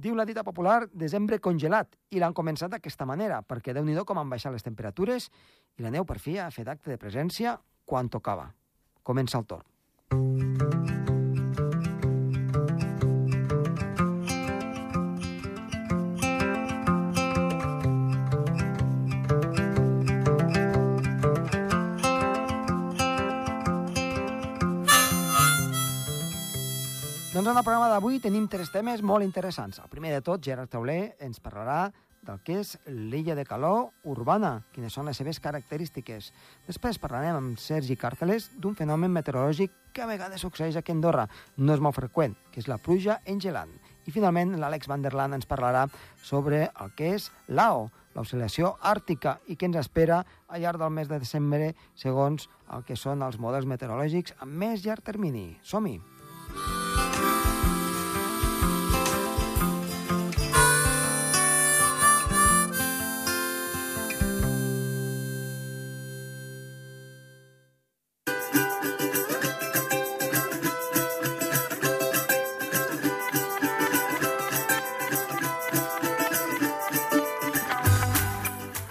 Diu la dita popular, desembre congelat, i l'han començat d'aquesta manera, perquè déu nhi com han baixat les temperatures i la neu per fi ha fet acte de presència quan tocava. Comença el torn. Doncs en el programa d'avui tenim tres temes molt interessants. El primer de tot, Gerard Tauler ens parlarà del que és l'illa de calor urbana, quines són les seves característiques. Després parlarem amb Sergi Càrteles d'un fenomen meteorològic que a vegades succeeix aquí a Andorra, no és molt freqüent, que és la pluja engelant. I finalment l'Àlex Van der Laan ens parlarà sobre el que és l'AO, l'oscil·lació àrtica, i què ens espera al llarg del mes de desembre segons el que són els models meteorològics a més llarg termini. Som-hi!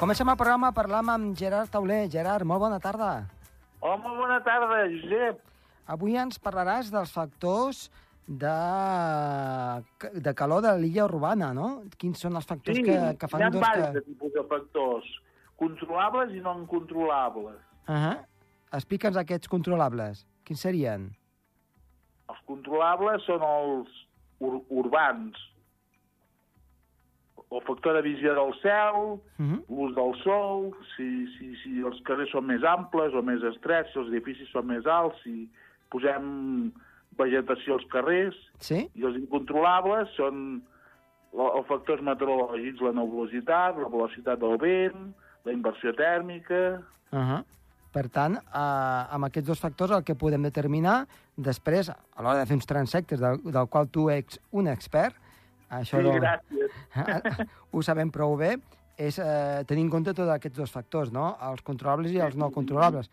Comencem el programa parlant amb Gerard Tauler. Gerard, molt bona tarda. Hola, bona tarda, Josep. Avui ens parlaràs dels factors de, de calor de l'illa urbana, no? Quins són els factors Sí, que, que fan hi ha doncs, diversos que... tipus de factors, controlables i no incontrolables. Uh -huh. Explica'ns aquests controlables. Quins serien? Els controlables són els ur urbans, el factor de visió del cel, Uh -huh. l'ús del sol, si, si, si els carrers són més amples o més estrets, si els edificis són més alts, si posem vegetació als carrers, Sí? i els incontrolables són els factors meteorològics, la nebulositat, la velocitat del vent, la inversió tèrmica... Uh -huh. Per tant, eh, amb aquests dos factors el que podem determinar després, a l'hora de fer uns transectes del, del qual tu ets un expert, això Sí, no- gràcies. ho sabem prou bé, és eh, tenir en compte tots aquests dos factors, no? els controlables i els no controlables,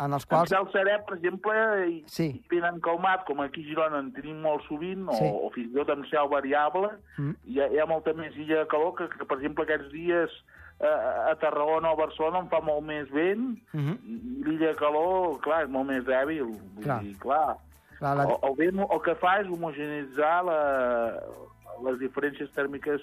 en els Quals... quals... El serè, per exemple, i, Sí. i ben encalmat, com aquí a Girona en tenim molt sovint, Sí. o, o fins i tot amb cel variable, Mm. hi ha, hi ha molta més illa de calor que, que per exemple, aquests dies eh, a Tarragona o a Barcelona en fa molt més vent, Uh -huh. i l'illa de calor, clar, és molt més dèbil. Vull Clar. dir, clar, La, la... El, el vent el que fa és homogeneitzar la, les diferències tèrmiques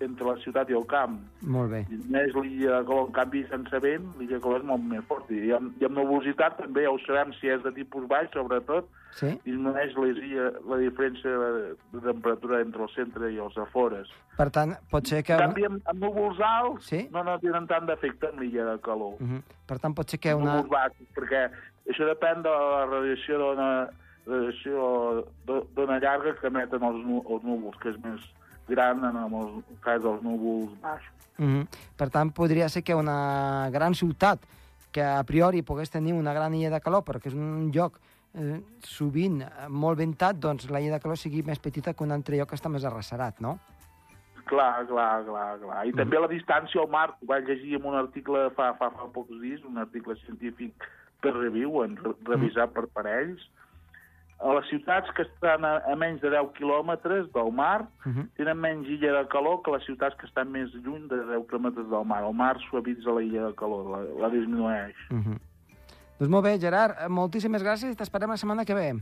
entre la ciutat i el camp. Molt bé. I més l'illa de calor, en canvi, sense vent, l'illa de calor és molt més fort. I amb, i amb nebulositat també, ja ho sabem, si és de tipus baix, sobretot, Sí? disminueix les illa, la diferència de, de temperatura entre el centre i els afores. Per tant, pot ser que... En canvi, amb, amb núvols alts Sí? no, no tenen tant d'efecte amb l'illa de calor. Uh -huh. Per tant, pot ser que una... Núvols baixos, perquè això depèn de la radiació d'ona radiació d'o- d'ona llarga que emeten els, els núvols, que és més gran en el cas dels núvols baixos. Uh -huh. Per tant, podria ser que una gran ciutat que a priori pogués tenir una gran illa de calor, però que és un lloc eh, sovint molt ventat, doncs la illa de calor sigui més petita que un altre lloc que està més arrasarat, no? Clar, clar, clar, clar. I també la distància al mar, ho vaig llegir en un article fa, fa, fa pocs dies, un article científic per review, en, re- revisat per parells. A les ciutats que estan a, a menys de 10 quilòmetres del mar Uh -huh. tenen menys illa de calor que les ciutats que estan més lluny de 10 quilòmetres del mar. El mar suavitza la illa de calor, la, la disminueix. Uh -huh. Doncs molt bé, Gerard, moltíssimes gràcies i t'esperem la setmana que ve.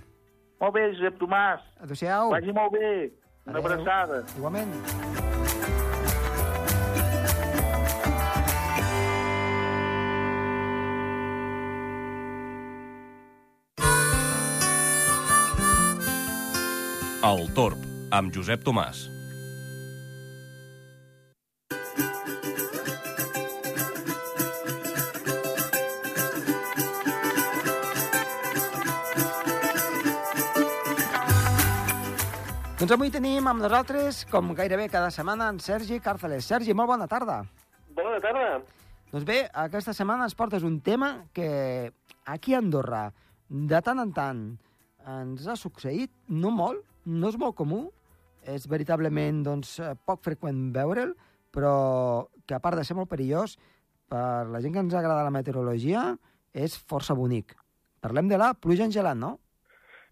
Molt bé, Josep Tomàs. Adéu-siau. Vagi molt bé. Una abraçada. Igualment. El Torb, amb Josep Tomàs. Doncs avui tenim amb nosaltres, com gairebé cada setmana, en Sergi Càrceles. Sergi, molt bona tarda. Bona tarda. Doncs bé, aquesta setmana ens portes un tema que aquí a Andorra, de tant en tant, ens ha succeït, no molt, no és molt comú, és veritablement doncs, eh, poc freqüent veure'l, però que a part de ser molt perillós, per la gent que ens agrada la meteorologia, és força bonic. Parlem de la pluja engelant, no?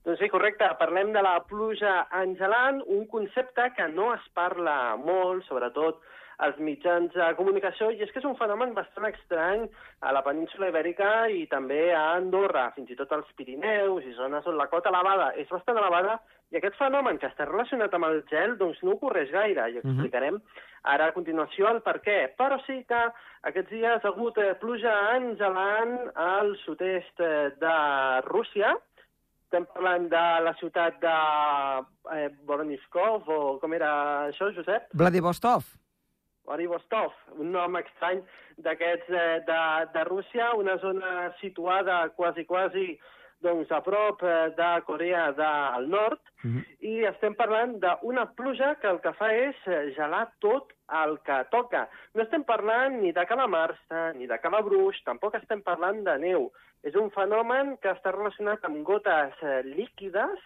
Doncs sí, correcte. Parlem de la pluja angelant, un concepte que no es parla molt, sobretot als mitjans de comunicació, i és que és un fenomen bastant estrany a la península Ibèrica i també a Andorra, fins i tot als Pirineus i zones on la cota elevada és bastant elevada, i aquest fenomen que està relacionat amb el gel doncs no ocorreix gaire, i explicarem ara a continuació el per què. Però sí que aquests dies ha hagut eh, pluja angelant al sud-est eh, de Rússia, estem parlant de la ciutat de eh, Voronezhkov, o com era això, Josep? Vladivostok. Vladivostok, un nom estrany d'aquests eh, de, de Rússia, una zona situada quasi, quasi doncs, a prop eh, de Corea del Nord, Mm -hmm. i estem parlant d'una pluja que el que fa és eh, gelar tot el que toca. No estem parlant ni de calamarsa, ni de calabruix, tampoc estem parlant de neu. És un fenomen que està relacionat amb gotes líquides,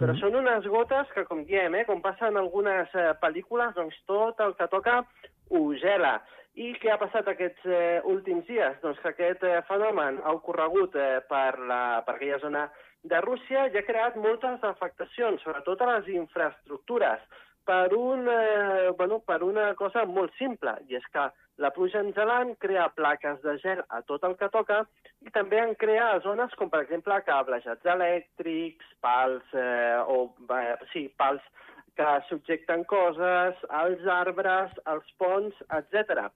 però Mhm. són unes gotes que, com diem, eh, com passa en algunes eh, pel·lícules, doncs tot el que toca ho gela. I què ha passat aquests eh, últims dies? Doncs que aquest eh, fenomen ha ocorregut eh, per, la, per aquella zona de Rússia i ha creat moltes afectacions, sobretot a les infraestructures, per, un, eh, bueno, per una cosa molt simple, i és que la pluja engelant crea plaques de gel a tot el que toca i també en crea zones com, per exemple, cablejats elèctrics, pals, eh, o, eh, sí, pals que subjecten coses, els arbres, els ponts, etc.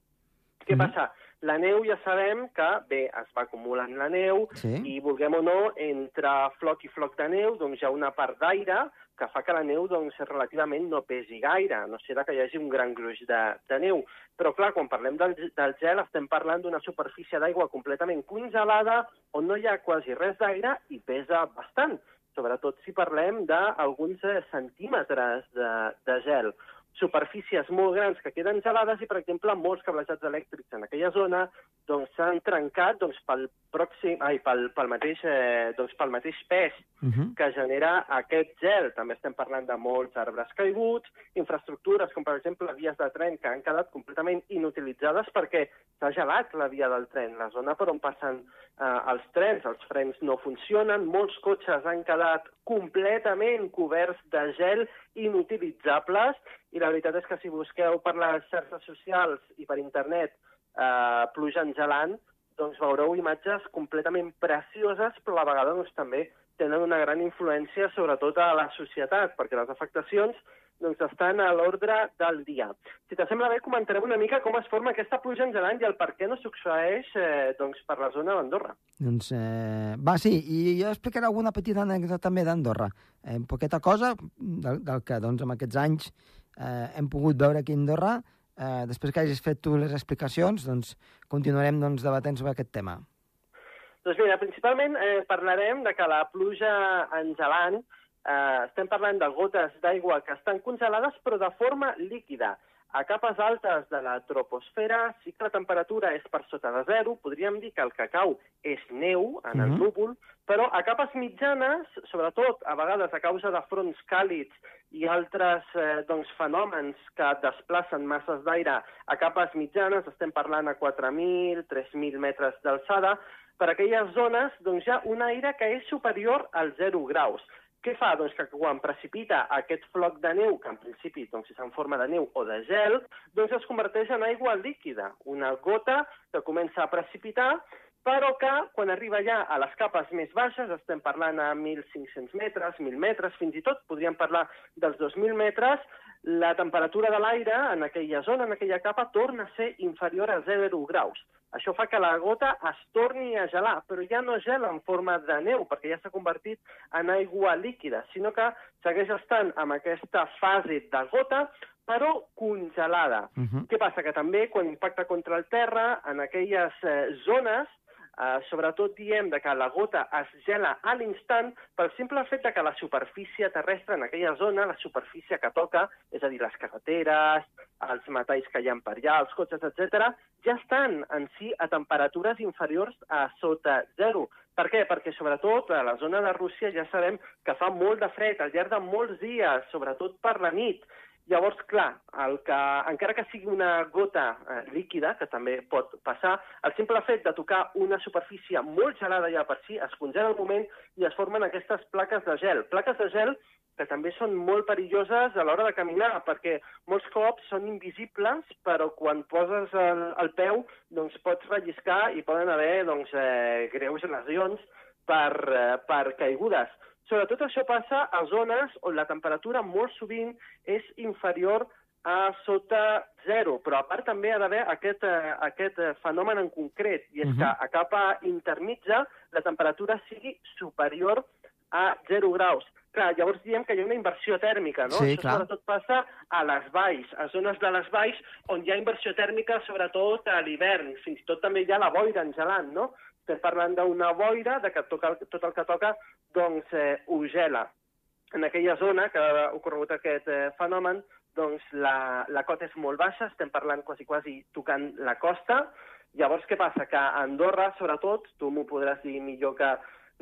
Què Mhm. passa? La neu ja sabem que, bé, es va acumulant la neu Sí. i, vulguem o no, entre floc i floc de neu, doncs hi ha una part d'aire que fa que la neu doncs, relativament no pesi gaire, no serà que hi hagi un gran gruix de, de neu. Però, clar, quan parlem del, del gel estem parlant d'una superfície d'aigua completament congelada on no hi ha quasi res d'aire i pesa bastant, sobretot si parlem d'alguns eh, centímetres de, de gel superfícies molt grans que queden gelades i, per exemple, molts cablejats elèctrics en aquella zona doncs, s'han trencat doncs, pel, pròxim, ai, pel, pel, mateix, eh, doncs, pel mateix pes Uh -huh. que genera aquest gel. També estem parlant de molts arbres caiguts, infraestructures com, per exemple, vies de tren que han quedat completament inutilitzades perquè s'ha gelat la via del tren, la zona per on passen eh, els trens, els frens no funcionen, molts cotxes han quedat completament coberts de gel inutilitzables i la veritat és que si busqueu per les xarxes socials i per internet eh, pluja engelant, doncs veureu imatges completament precioses, però a la vegada doncs, també tenen una gran influència sobretot a la societat, perquè les afectacions doncs, estan a l'ordre del dia. Si t'assembla bé, comentarem una mica com es forma aquesta pluja engelant i el per què no succeeix eh, doncs, per la zona d'Andorra. Doncs, eh, va, sí, i jo explicaré alguna petita anècdota també d'Andorra. Eh, poqueta cosa del, del que doncs, en aquests anys eh, hem pogut veure aquí a Andorra. Eh, després que hagis fet tu les explicacions, doncs continuarem doncs, debatent sobre aquest tema. Doncs mira, principalment eh, parlarem de que la pluja engelant, eh, estem parlant de gotes d'aigua que estan congelades però de forma líquida. A capes altes de la troposfera que la temperatura és per sota de zero, podríem dir que el que cau és neu en el Mhm. núvol, però a capes mitjanes, sobretot a vegades a causa de fronts càlids i altres eh, doncs, fenòmens que desplacen masses d'aire a capes mitjanes, estem parlant a 4.000, 3.000 metres d'alçada, per aquelles zones doncs, hi ha un aire que és superior als 0 graus. Què fa? Doncs que quan precipita aquest floc de neu, que en principi doncs, és en forma de neu o de gel, doncs es converteix en aigua líquida, una gota que comença a precipitar, però que quan arriba ja a les capes més baixes, estem parlant a 1.500 metres, 1.000 metres, fins i tot podríem parlar dels 2.000 metres, la temperatura de l'aire en aquella zona, en aquella capa, torna a ser inferior a 0 graus. Això fa que la gota es torni a gelar, però ja no gela en forma de neu, perquè ja s'ha convertit en aigua líquida, sinó que segueix estant amb aquesta fase de gota, però congelada. Uh -huh. Què passa? Que també quan impacta contra el terra, en aquelles eh, zones, eh, sobretot diem de que la gota es gela a l'instant pel simple fet de que la superfície terrestre en aquella zona, la superfície que toca, és a dir, les carreteres, els metalls que hi ha per allà, els cotxes, etc, ja estan en si a temperatures inferiors a sota zero. Per què? Perquè, sobretot, a la zona de Rússia ja sabem que fa molt de fred al llarg de molts dies, sobretot per la nit, Llavors, clar, el que, encara que sigui una gota eh, líquida, que també pot passar, el simple fet de tocar una superfície molt gelada ja per si, es congela el moment i es formen aquestes plaques de gel. Plaques de gel que també són molt perilloses a l'hora de caminar, perquè molts cops són invisibles, però quan poses el, el peu doncs pots relliscar i poden haver doncs, eh, greus lesions per, eh, per caigudes. Sobretot això passa a zones on la temperatura molt sovint és inferior a sota zero, però a part també ha d'haver aquest, eh, aquest eh, fenomen en concret, i és uh -huh. que a capa intermitja la temperatura sigui superior a 0 graus. Clar, llavors diem que hi ha una inversió tèrmica, no? Sí, Això clar. sobretot passa a les valls, a zones de les valls on hi ha inversió tèrmica, sobretot a l'hivern. Fins i tot també hi ha la boira en gelant, no? Estem parlant d'una boira, de que toca, tot el que toca, doncs, eh, ho gela. En aquella zona que ha ocorregut aquest eh, fenomen, doncs la, la cota és molt baixa, estem parlant quasi, quasi tocant la costa. Llavors, què passa? Que a Andorra, sobretot, tu m'ho podràs dir millor que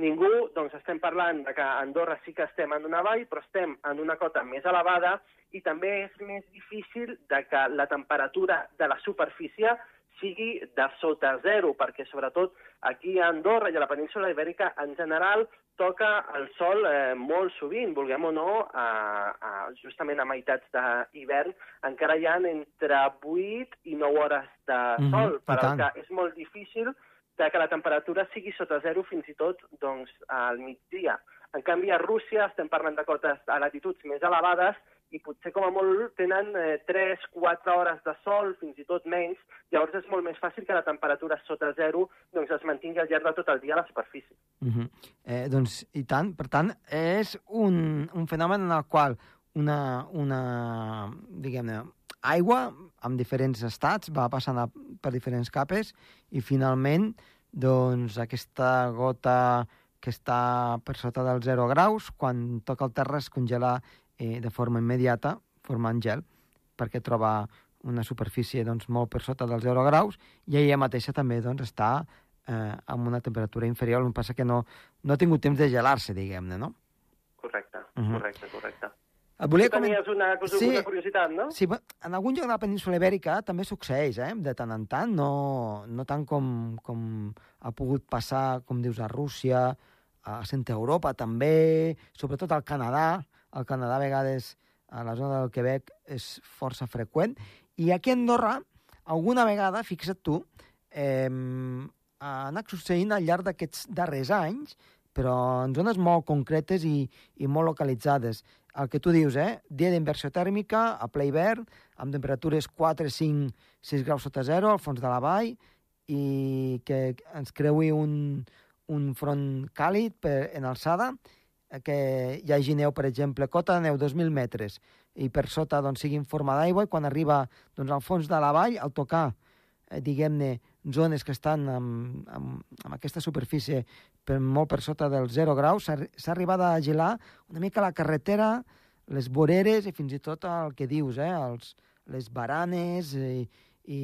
ningú, doncs estem parlant de que a Andorra sí que estem en una vall, però estem en una cota més elevada i també és més difícil de que la temperatura de la superfície sigui de sota zero, perquè sobretot aquí a Andorra i a la península Ibèrica en general toca el sol eh, molt sovint, vulguem o no, a, a, justament a meitats d'hivern encara hi ha entre 8 i 9 hores de Mhm, sol, i per al tant. que és molt difícil que la temperatura sigui sota zero fins i tot doncs, al migdia. En canvi, a Rússia estem parlant de cotes a latituds més elevades i potser com a molt tenen eh, 3-4 hores de sol, fins i tot menys, llavors és molt més fàcil que la temperatura sota zero doncs, es mantingui al llarg de tot el dia a la superfície. Uh -huh. eh, doncs, i tant. Per tant, és un, un fenomen en el qual una, una diguem-ne, aigua amb diferents estats va passant a, per diferents capes i finalment doncs, aquesta gota que està per sota dels 0 graus, quan toca el terra es congela eh, de forma immediata, formant gel, perquè troba una superfície doncs, molt per sota dels 0 graus i ella mateixa també doncs, està eh, amb una temperatura inferior, el que passa que no, no ha tingut temps de gelar-se, diguem-ne, no? Correcte, Mhm. correcte, correcte. Et volia Tu tenies una, cosa, Sí. una curiositat, no? Sí, en algun lloc de la península ibèrica també succeeix, eh? de tant en tant, no, no tant com, com ha pogut passar, com dius, a Rússia, a Centre Europa també, sobretot al Canadà. Al Canadà a vegades a la zona del Quebec és força freqüent. I aquí a Andorra, alguna vegada, fixa't tu, eh, ha anat succeint al llarg d'aquests darrers anys, però en zones molt concretes i, i molt localitzades. El que tu dius, eh? Dia d'inversió tèrmica, a ple hivern, amb temperatures 4, 5, 6 graus sota zero al fons de la vall, i que ens creui un, un front càlid per, en alçada, que hi hagi neu, per exemple, cota de neu 2.000 metres, i per sota doncs, sigui en forma d'aigua, i quan arriba doncs, al fons de la vall, al tocar, eh, diguem-ne, zones que estan amb, amb, amb aquesta superfície per molt per sota dels 0 graus, s'ha arribat a gelar una mica la carretera, les voreres i fins i tot el que dius, eh, els, les baranes i, i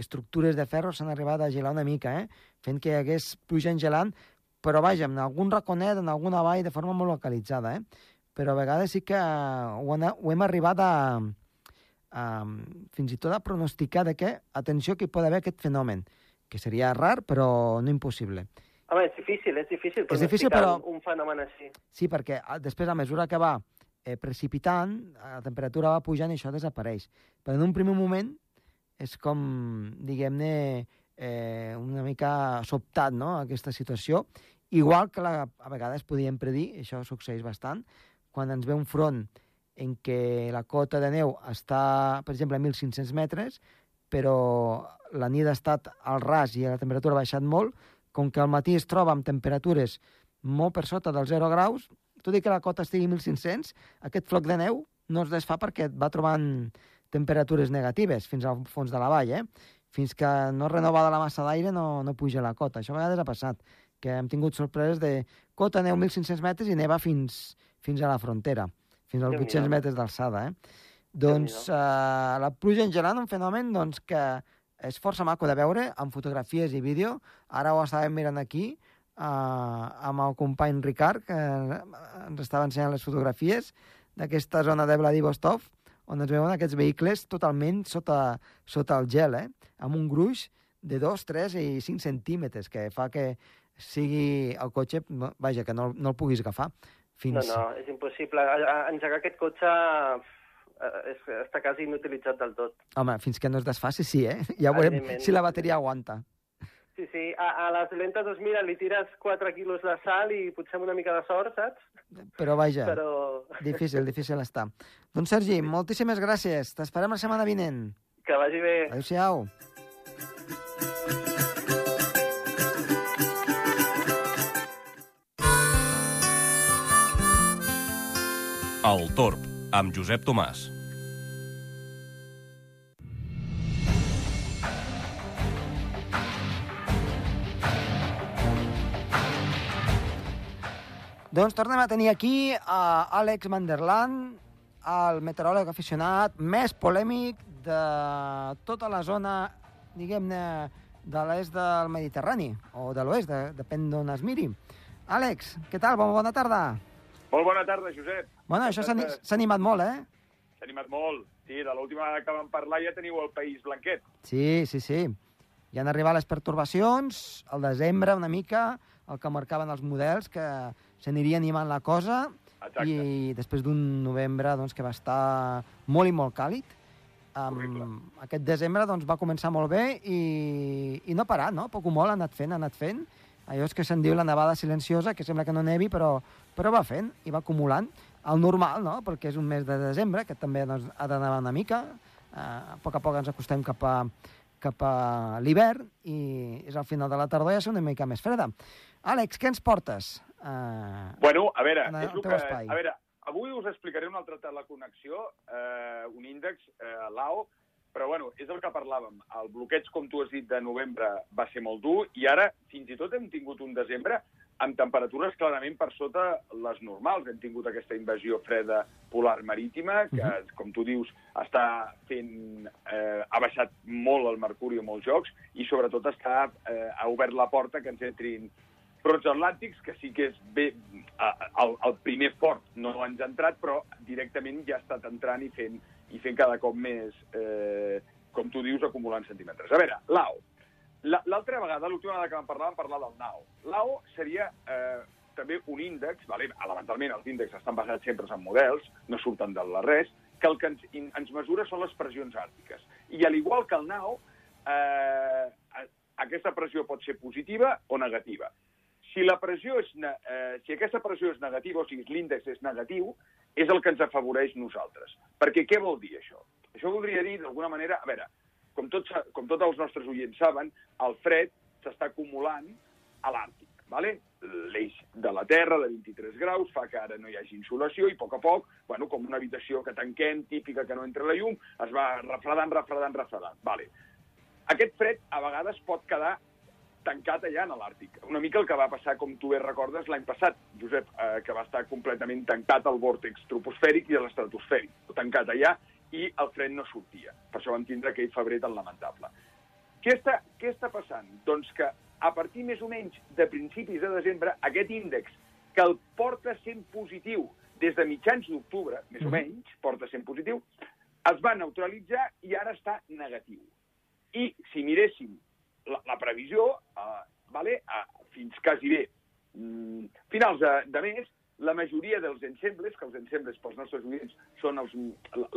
estructures de ferro s'han arribat a gelar una mica, eh, fent que hi hagués pluja engelant, però vaja, en algun raconet, en alguna vall, de forma molt localitzada, eh? però a vegades sí que ho, han, ho hem arribat a, a, fins i tot a pronosticar de que, atenció, que hi pot haver aquest fenomen, que seria rar, però no impossible. Home, és difícil, és difícil És difícil, però- un, un fenomen així. Sí, perquè després, a mesura que va eh, precipitant, la temperatura va pujant i això desapareix. Però en un primer moment és com, diguem-ne, eh, una mica sobtat, no?, aquesta situació. Igual que la, a vegades podíem predir, això succeeix bastant, quan ens ve un front en què la cota de neu està, per exemple, a 1.500 metres, però la nit ha estat al ras i la temperatura ha baixat molt, com que al matí es troba amb temperatures molt per sota dels 0 graus, tot i que la cota estigui a 1.500, aquest floc de neu no es desfà perquè va trobant temperatures negatives fins al fons de la vall, eh? Fins que no renovada la massa d'aire no, no puja la cota. Això a vegades ha passat, que hem tingut sorpreses de cota neu 1.500 metres i neva fins, fins a la frontera, fins als Déu-n'hi-do. 800 metres d'alçada, eh? Doncs eh, la pluja en gelant, un fenomen doncs, que és força maco de veure amb fotografies i vídeo. Ara ho estàvem mirant aquí eh, amb el company Ricard, que ens estava ensenyant les fotografies d'aquesta zona de Vladivostok, on es veuen aquests vehicles totalment sota, sota el gel, eh? amb un gruix de 2, 3 i 5 centímetres, que fa que sigui el cotxe, vaja, que no, no el puguis agafar. Fins... No, no, és impossible. Engegar aquest cotxe eh, és, està quasi inutilitzat del tot. Home, fins que no es desfaci, sí, eh? Ja veurem si la bateria aguanta. Sí, sí, a, a les lentes 2000 li tires 4 quilos de sal i potser amb una mica de sort, saps? Però vaja, Però... difícil, difícil està. Doncs Sergi, moltíssimes gràcies. T'esperem la setmana vinent. Que vagi bé. Adéu-siau. El Torb, amb Josep Tomàs. Doncs tornem a tenir aquí a Àlex Manderland, el meteoròleg aficionat més polèmic de tota la zona, diguem-ne, de l'est del Mediterrani, o de l'oest, de, depèn d'on es miri. Àlex, què tal? Bona, bona tarda. Molt bona tarda, Josep. Bueno, això s'ha ani- s'ha animat molt, eh? S'ha animat molt. Sí, de l'última vegada que vam parlar ja teniu el País Blanquet. Sí, sí, sí. Ja han arribat les pertorbacions, al desembre una mica, el que marcaven els models, que s'aniria animant la cosa, Exacte. i després d'un novembre doncs, que va estar molt i molt càlid, um, aquest desembre doncs, va començar molt bé i, i no ha parat, no? Poc o molt ha anat fent, ha anat fent. Allò és que se'n diu la nevada silenciosa, que sembla que no nevi, però, però va fent i va acumulant. El normal, no?, perquè és un mes de desembre, que també doncs, ha de nevar una mica. Uh, a poc a poc ens acostem cap a, cap a l'hivern i és al final de la tardor ja és una mica més freda. Àlex, què ens portes? Uh, Bueno, a veure, En el és el que... espai. A veure, avui us explicaré una altra teleconnexió, eh, un índex, eh, l'AO, però bueno, és el que parlàvem. El bloqueig, com tu has dit, de novembre va ser molt dur i ara fins i tot hem tingut un desembre amb temperatures clarament per sota les normals. Hem tingut aquesta invasió freda polar marítima, que, Mhm. com tu dius, està fent... Eh, ha baixat molt el mercuri a molts jocs i, sobretot, està, eh, ha obert la porta que ens entrin brots atlàntics, que sí que és bé... El, el primer fort no ens ha entrat, però directament ja ha estat entrant i fent, i fent cada cop més, eh, com tu dius, acumulant centímetres. A veure, l'AO. La- L'altra vegada, l'última vegada que vam parlar, vam parlar del NAO. L'AO seria eh, també un índex, vale? elementalment els índexs estan basats sempre en models, no surten de la res, que el que ens, ens mesura són les pressions àrtiques. I al igual que el NAO, eh, a- aquesta pressió pot ser positiva o negativa. Si la pressió és, eh, si aquesta pressió és negativa, o sigui, l'índex és negatiu, és el que ens afavoreix nosaltres. Perquè què vol dir això? Això voldria dir, d'alguna manera, a veure, com tots, com tots els nostres oients saben, el fred s'està acumulant a l'Àrtic. Vale? L'eix de la Terra, de 23 graus, fa que ara no hi hagi insolació i a poc a poc, bueno, com una habitació que tanquem, típica que no entra la llum, es va refredant, refredant, refredant. Vale. Aquest fred a vegades pot quedar tancat allà en l'Àrtic. Una mica el que va passar, com tu bé recordes, l'any passat, Josep, eh, que va estar completament tancat el vòrtex troposfèric i l'estratosfèric, tancat allà, i el fred no sortia. Per això vam tindre aquell febrer tan lamentable. Què està, què està passant? Doncs que a partir més o menys de principis de desembre, aquest índex, que el porta sent positiu des de mitjans d'octubre, més o Mhm. menys, porta sent positiu, es va neutralitzar i ara està negatiu. I si miréssim la, la previsió, eh, vale, eh, fins quasi bé mm, finals de, de mes, la majoria dels ensembles, que els ensembles pels nostres oients són els,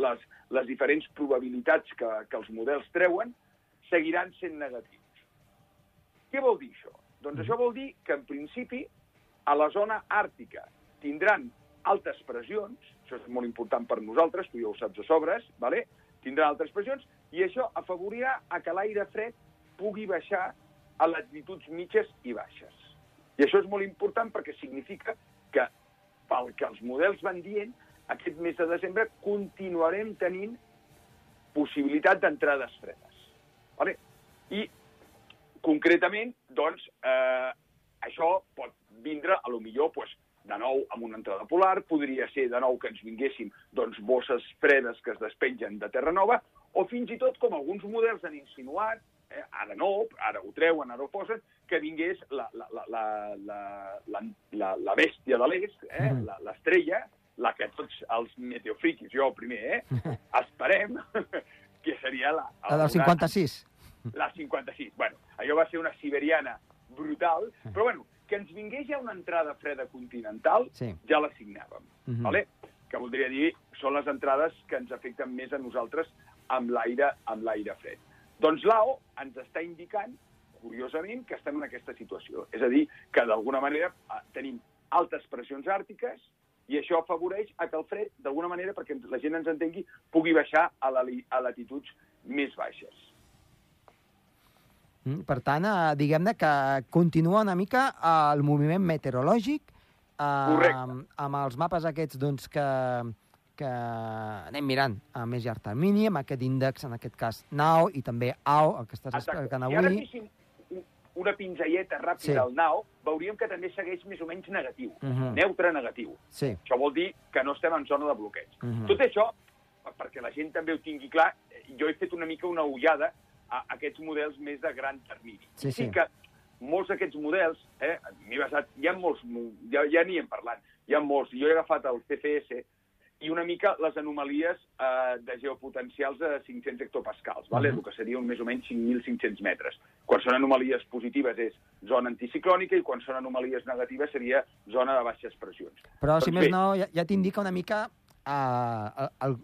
les, les diferents probabilitats que, que els models treuen, seguiran sent negatius. Què vol dir això? Doncs això vol dir que, en principi, a la zona àrtica tindran altes pressions, això és molt important per nosaltres, tu ja ho saps de sobres, vale? tindran altes pressions, i això afavorirà a que l'aire fred pugui baixar a latituds mitges i baixes. I això és molt important perquè significa que, pel que els models van dient, aquest mes de desembre continuarem tenint possibilitat d'entrades fredes. Vale? I, concretament, doncs, eh, això pot vindre, a lo millor, pues, de nou amb una entrada polar, podria ser de nou que ens vinguéssim doncs, bosses fredes que es despengen de Terra Nova, o fins i tot, com alguns models han insinuat, eh, ara no, ara ho treuen, ara ho posen, que vingués la, la, la, la, la, la, la, la bèstia de l'est, eh, la- l'estrella, la que tots els meteofriquis, jo el primer, eh, esperem, que seria la... La del 56. La 56. Bueno, allò va ser una siberiana brutal, però bueno, que ens vingués ja una entrada freda continental, Sí. ja la signàvem, Mhm. vale? que voldria dir són les entrades que ens afecten més a nosaltres amb l'aire amb l'aire fred. Doncs l'AO ens està indicant, curiosament, que estem en aquesta situació. És a dir, que d'alguna manera eh, tenim altes pressions àrtiques i això afavoreix a que el fred, d'alguna manera, perquè la gent ens entengui, pugui baixar a, la, a latituds més baixes. Mm, Per tant, eh, diguem-ne que continua una mica el moviment meteorològic eh, Correcte. amb, amb els mapes aquests doncs, que, que anem mirant a més llarg termini, amb aquest índex, en aquest cas NAO, i també AO, el que estàs explicant I ara avui. féssim un- una pinzelleta ràpida Sí. al NAO, veuríem que també segueix més o menys negatiu, Mhm. neutre negatiu. Sí. Això vol dir que no estem en zona de bloqueig. Mhm. Tot això, perquè la gent també ho tingui clar, jo he fet una mica una ullada a aquests models més de gran termini. Sí, I sí. que molts d'aquests models, eh, m'he basat, hi ha molts, mo- ja, ja n'hi hem parlat, hi ha molts, jo he agafat el CFS i una mica les anomalies eh, de geopotencials a 500 hectopascals, vale? Mhm. el que seria un, més o menys 5.500 metres. Quan són anomalies positives és zona anticiclònica i quan són anomalies negatives seria zona de baixes pressions. Però, si Doncs més bé. no, ja, ja t'indica una mica uh, el, el,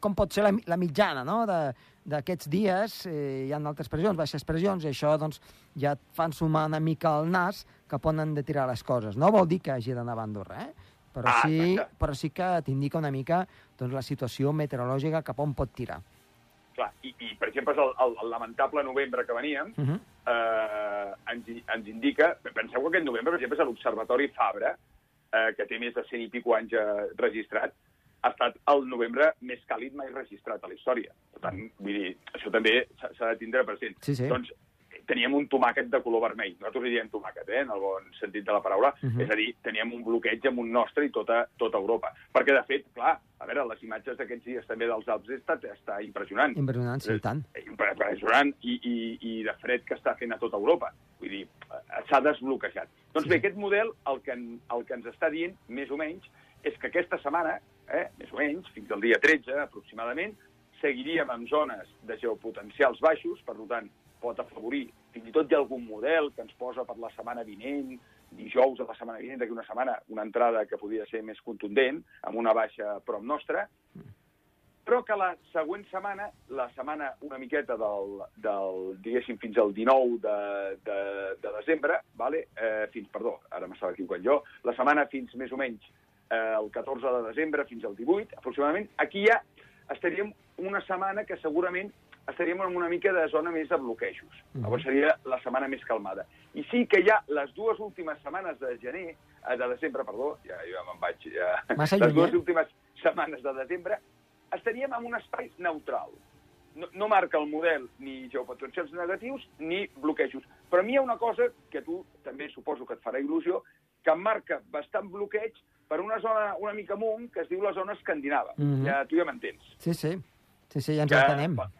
com pot ser la, la mitjana no? de- d'aquests dies. Eh, hi ha altres pressions, baixes pressions, i això doncs, ja et fan sumar una mica el nas on han de tirar les coses. No vol dir que hagi d'anar a Andorra, eh? Però, Ah, sí, exacte. però sí que t'indica una mica doncs, la situació meteorològica cap on pot tirar. Clar, i, i per exemple, el, el, el lamentable novembre que veníem Uh -huh. eh, ens, ens indica... Penseu que aquest novembre, per exemple, és l'Observatori Fabra, eh, que té més de 100 i pico anys eh, registrat, ha estat el novembre més càlid mai registrat a la història. Per tant, vull dir, això també s'ha de tindre present. Sí, sí. Doncs teníem un tomàquet de color vermell. Nosaltres li diem tomàquet, eh, en el bon sentit de la paraula. Mhm. És a dir, teníem un bloqueig amb un nostre i tota, tota Europa. Perquè, de fet, clar, a veure, les imatges d'aquests dies també dels Alps està, està impressionant Impressionant, sí, i tant. impressionant i, i, i de fred que està fent a tota Europa. Vull dir, eh, s'ha desbloquejat. Doncs Sí. bé, aquest model el que, el que ens està dient, més o menys, és que aquesta setmana, eh, més o menys, fins al dia 13 aproximadament, seguiríem amb zones de geopotencials baixos, per tant, pot afavorir. Fins i tot hi ha algun model que ens posa per la setmana vinent, dijous de la setmana vinent, d'aquí una setmana, una entrada que podria ser més contundent, amb una baixa prop nostra, però que la següent setmana, la setmana una miqueta del, del diguéssim, fins al 19 de, de, de desembre, vale? eh, fins, perdó, ara m'estava equivocant jo, la setmana fins més o menys eh, el 14 de desembre fins al 18, aproximadament, aquí ja estaríem una setmana que segurament estaríem en una mica de zona més de bloquejos. Mhm. Llavors seria la setmana més calmada. I sí que ha les dues últimes setmanes de gener, eh, de desembre, perdó, ja, ja me'n vaig, ja... Massa les dues eh? últimes setmanes de desembre, estaríem en un espai neutral. No, no marca el model ni geopotencials negatius ni bloquejos. Però a mi hi ha una cosa que tu també suposo que et farà il·lusió, que marca bastant bloqueig per una zona una mica amunt que es diu la zona escandinava. Mhm. ja, tu ja m'entens. Sí, sí. Sí, sí, ja ens Que- entenem. Ah,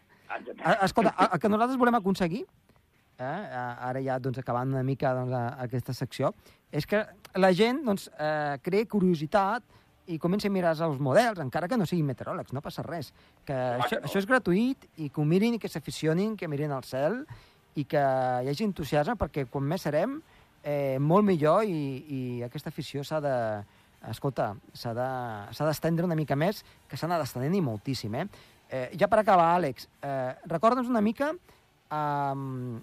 Escolta, el el que nosaltres volem aconseguir, eh, ara ja doncs, acabant una mica doncs, aquesta secció, és que la gent doncs, eh, creï curiositat i comenci a mirar els models, encara que no siguin meteoròlegs, no passa res. Que això, que no. això és gratuït i que ho mirin i que s'aficionin, que mirin al cel i que hi hagi entusiasme perquè quan més serem, eh, molt millor i, i aquesta afició s'ha de... Escolta, s'ha de- d'estendre una mica més, que s'ha estenent i moltíssim, eh? Eh ja per acabar, Àlex, eh, recorda'ns una mica um,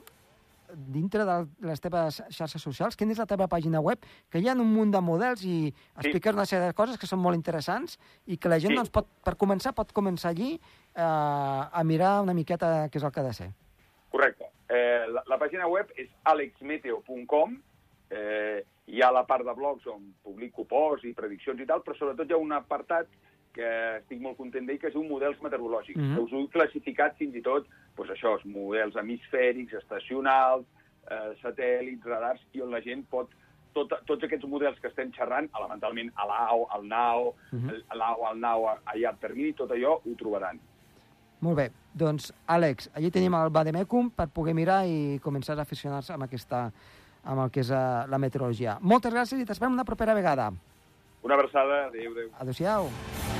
dintre de les teves xarxes socials, quina és la teva pàgina web, que hi ha un munt de models i expliques una sèrie de coses que són molt interessants i que la gent, Sí. doncs, pot, per començar, pot començar allí eh, a mirar una miqueta què és el que ha de ser. Correcte. Eh, la, la pàgina web és alexmeteo.com, eh, hi ha la part de blogs on publico posts i prediccions i tal, però sobretot hi ha un apartat que estic molt content d'ell, que es diu models meteorològics, Mhm. que us ho he classificat fins i tot, doncs això, els models hemisfèrics, estacionals, eh, satèl·lits, radars, i on la gent pot tot, tots aquests models que estem xerrant, elementalment a l'AO, al NAO, Mhm. a l'AO, al NAO, a, llarg termini, tot allò ho trobaran. Molt bé, doncs, Àlex, allí tenim el Bademecum per poder mirar i començar a aficionar-se amb, aquesta, amb el que és uh, la meteorologia. Moltes gràcies i t'esperem una propera vegada. Una abraçada, adéu, adéu. Adéu-siau. I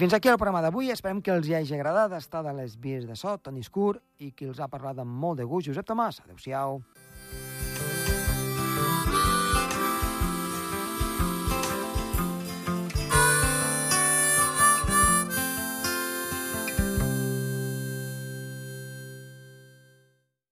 fins aquí el programa d'avui. Esperem que els hi hagi agradat estar de les vies de so, Toni Escur, i qui els ha parlat amb molt de gust, Josep Tomàs. Adéu-siau.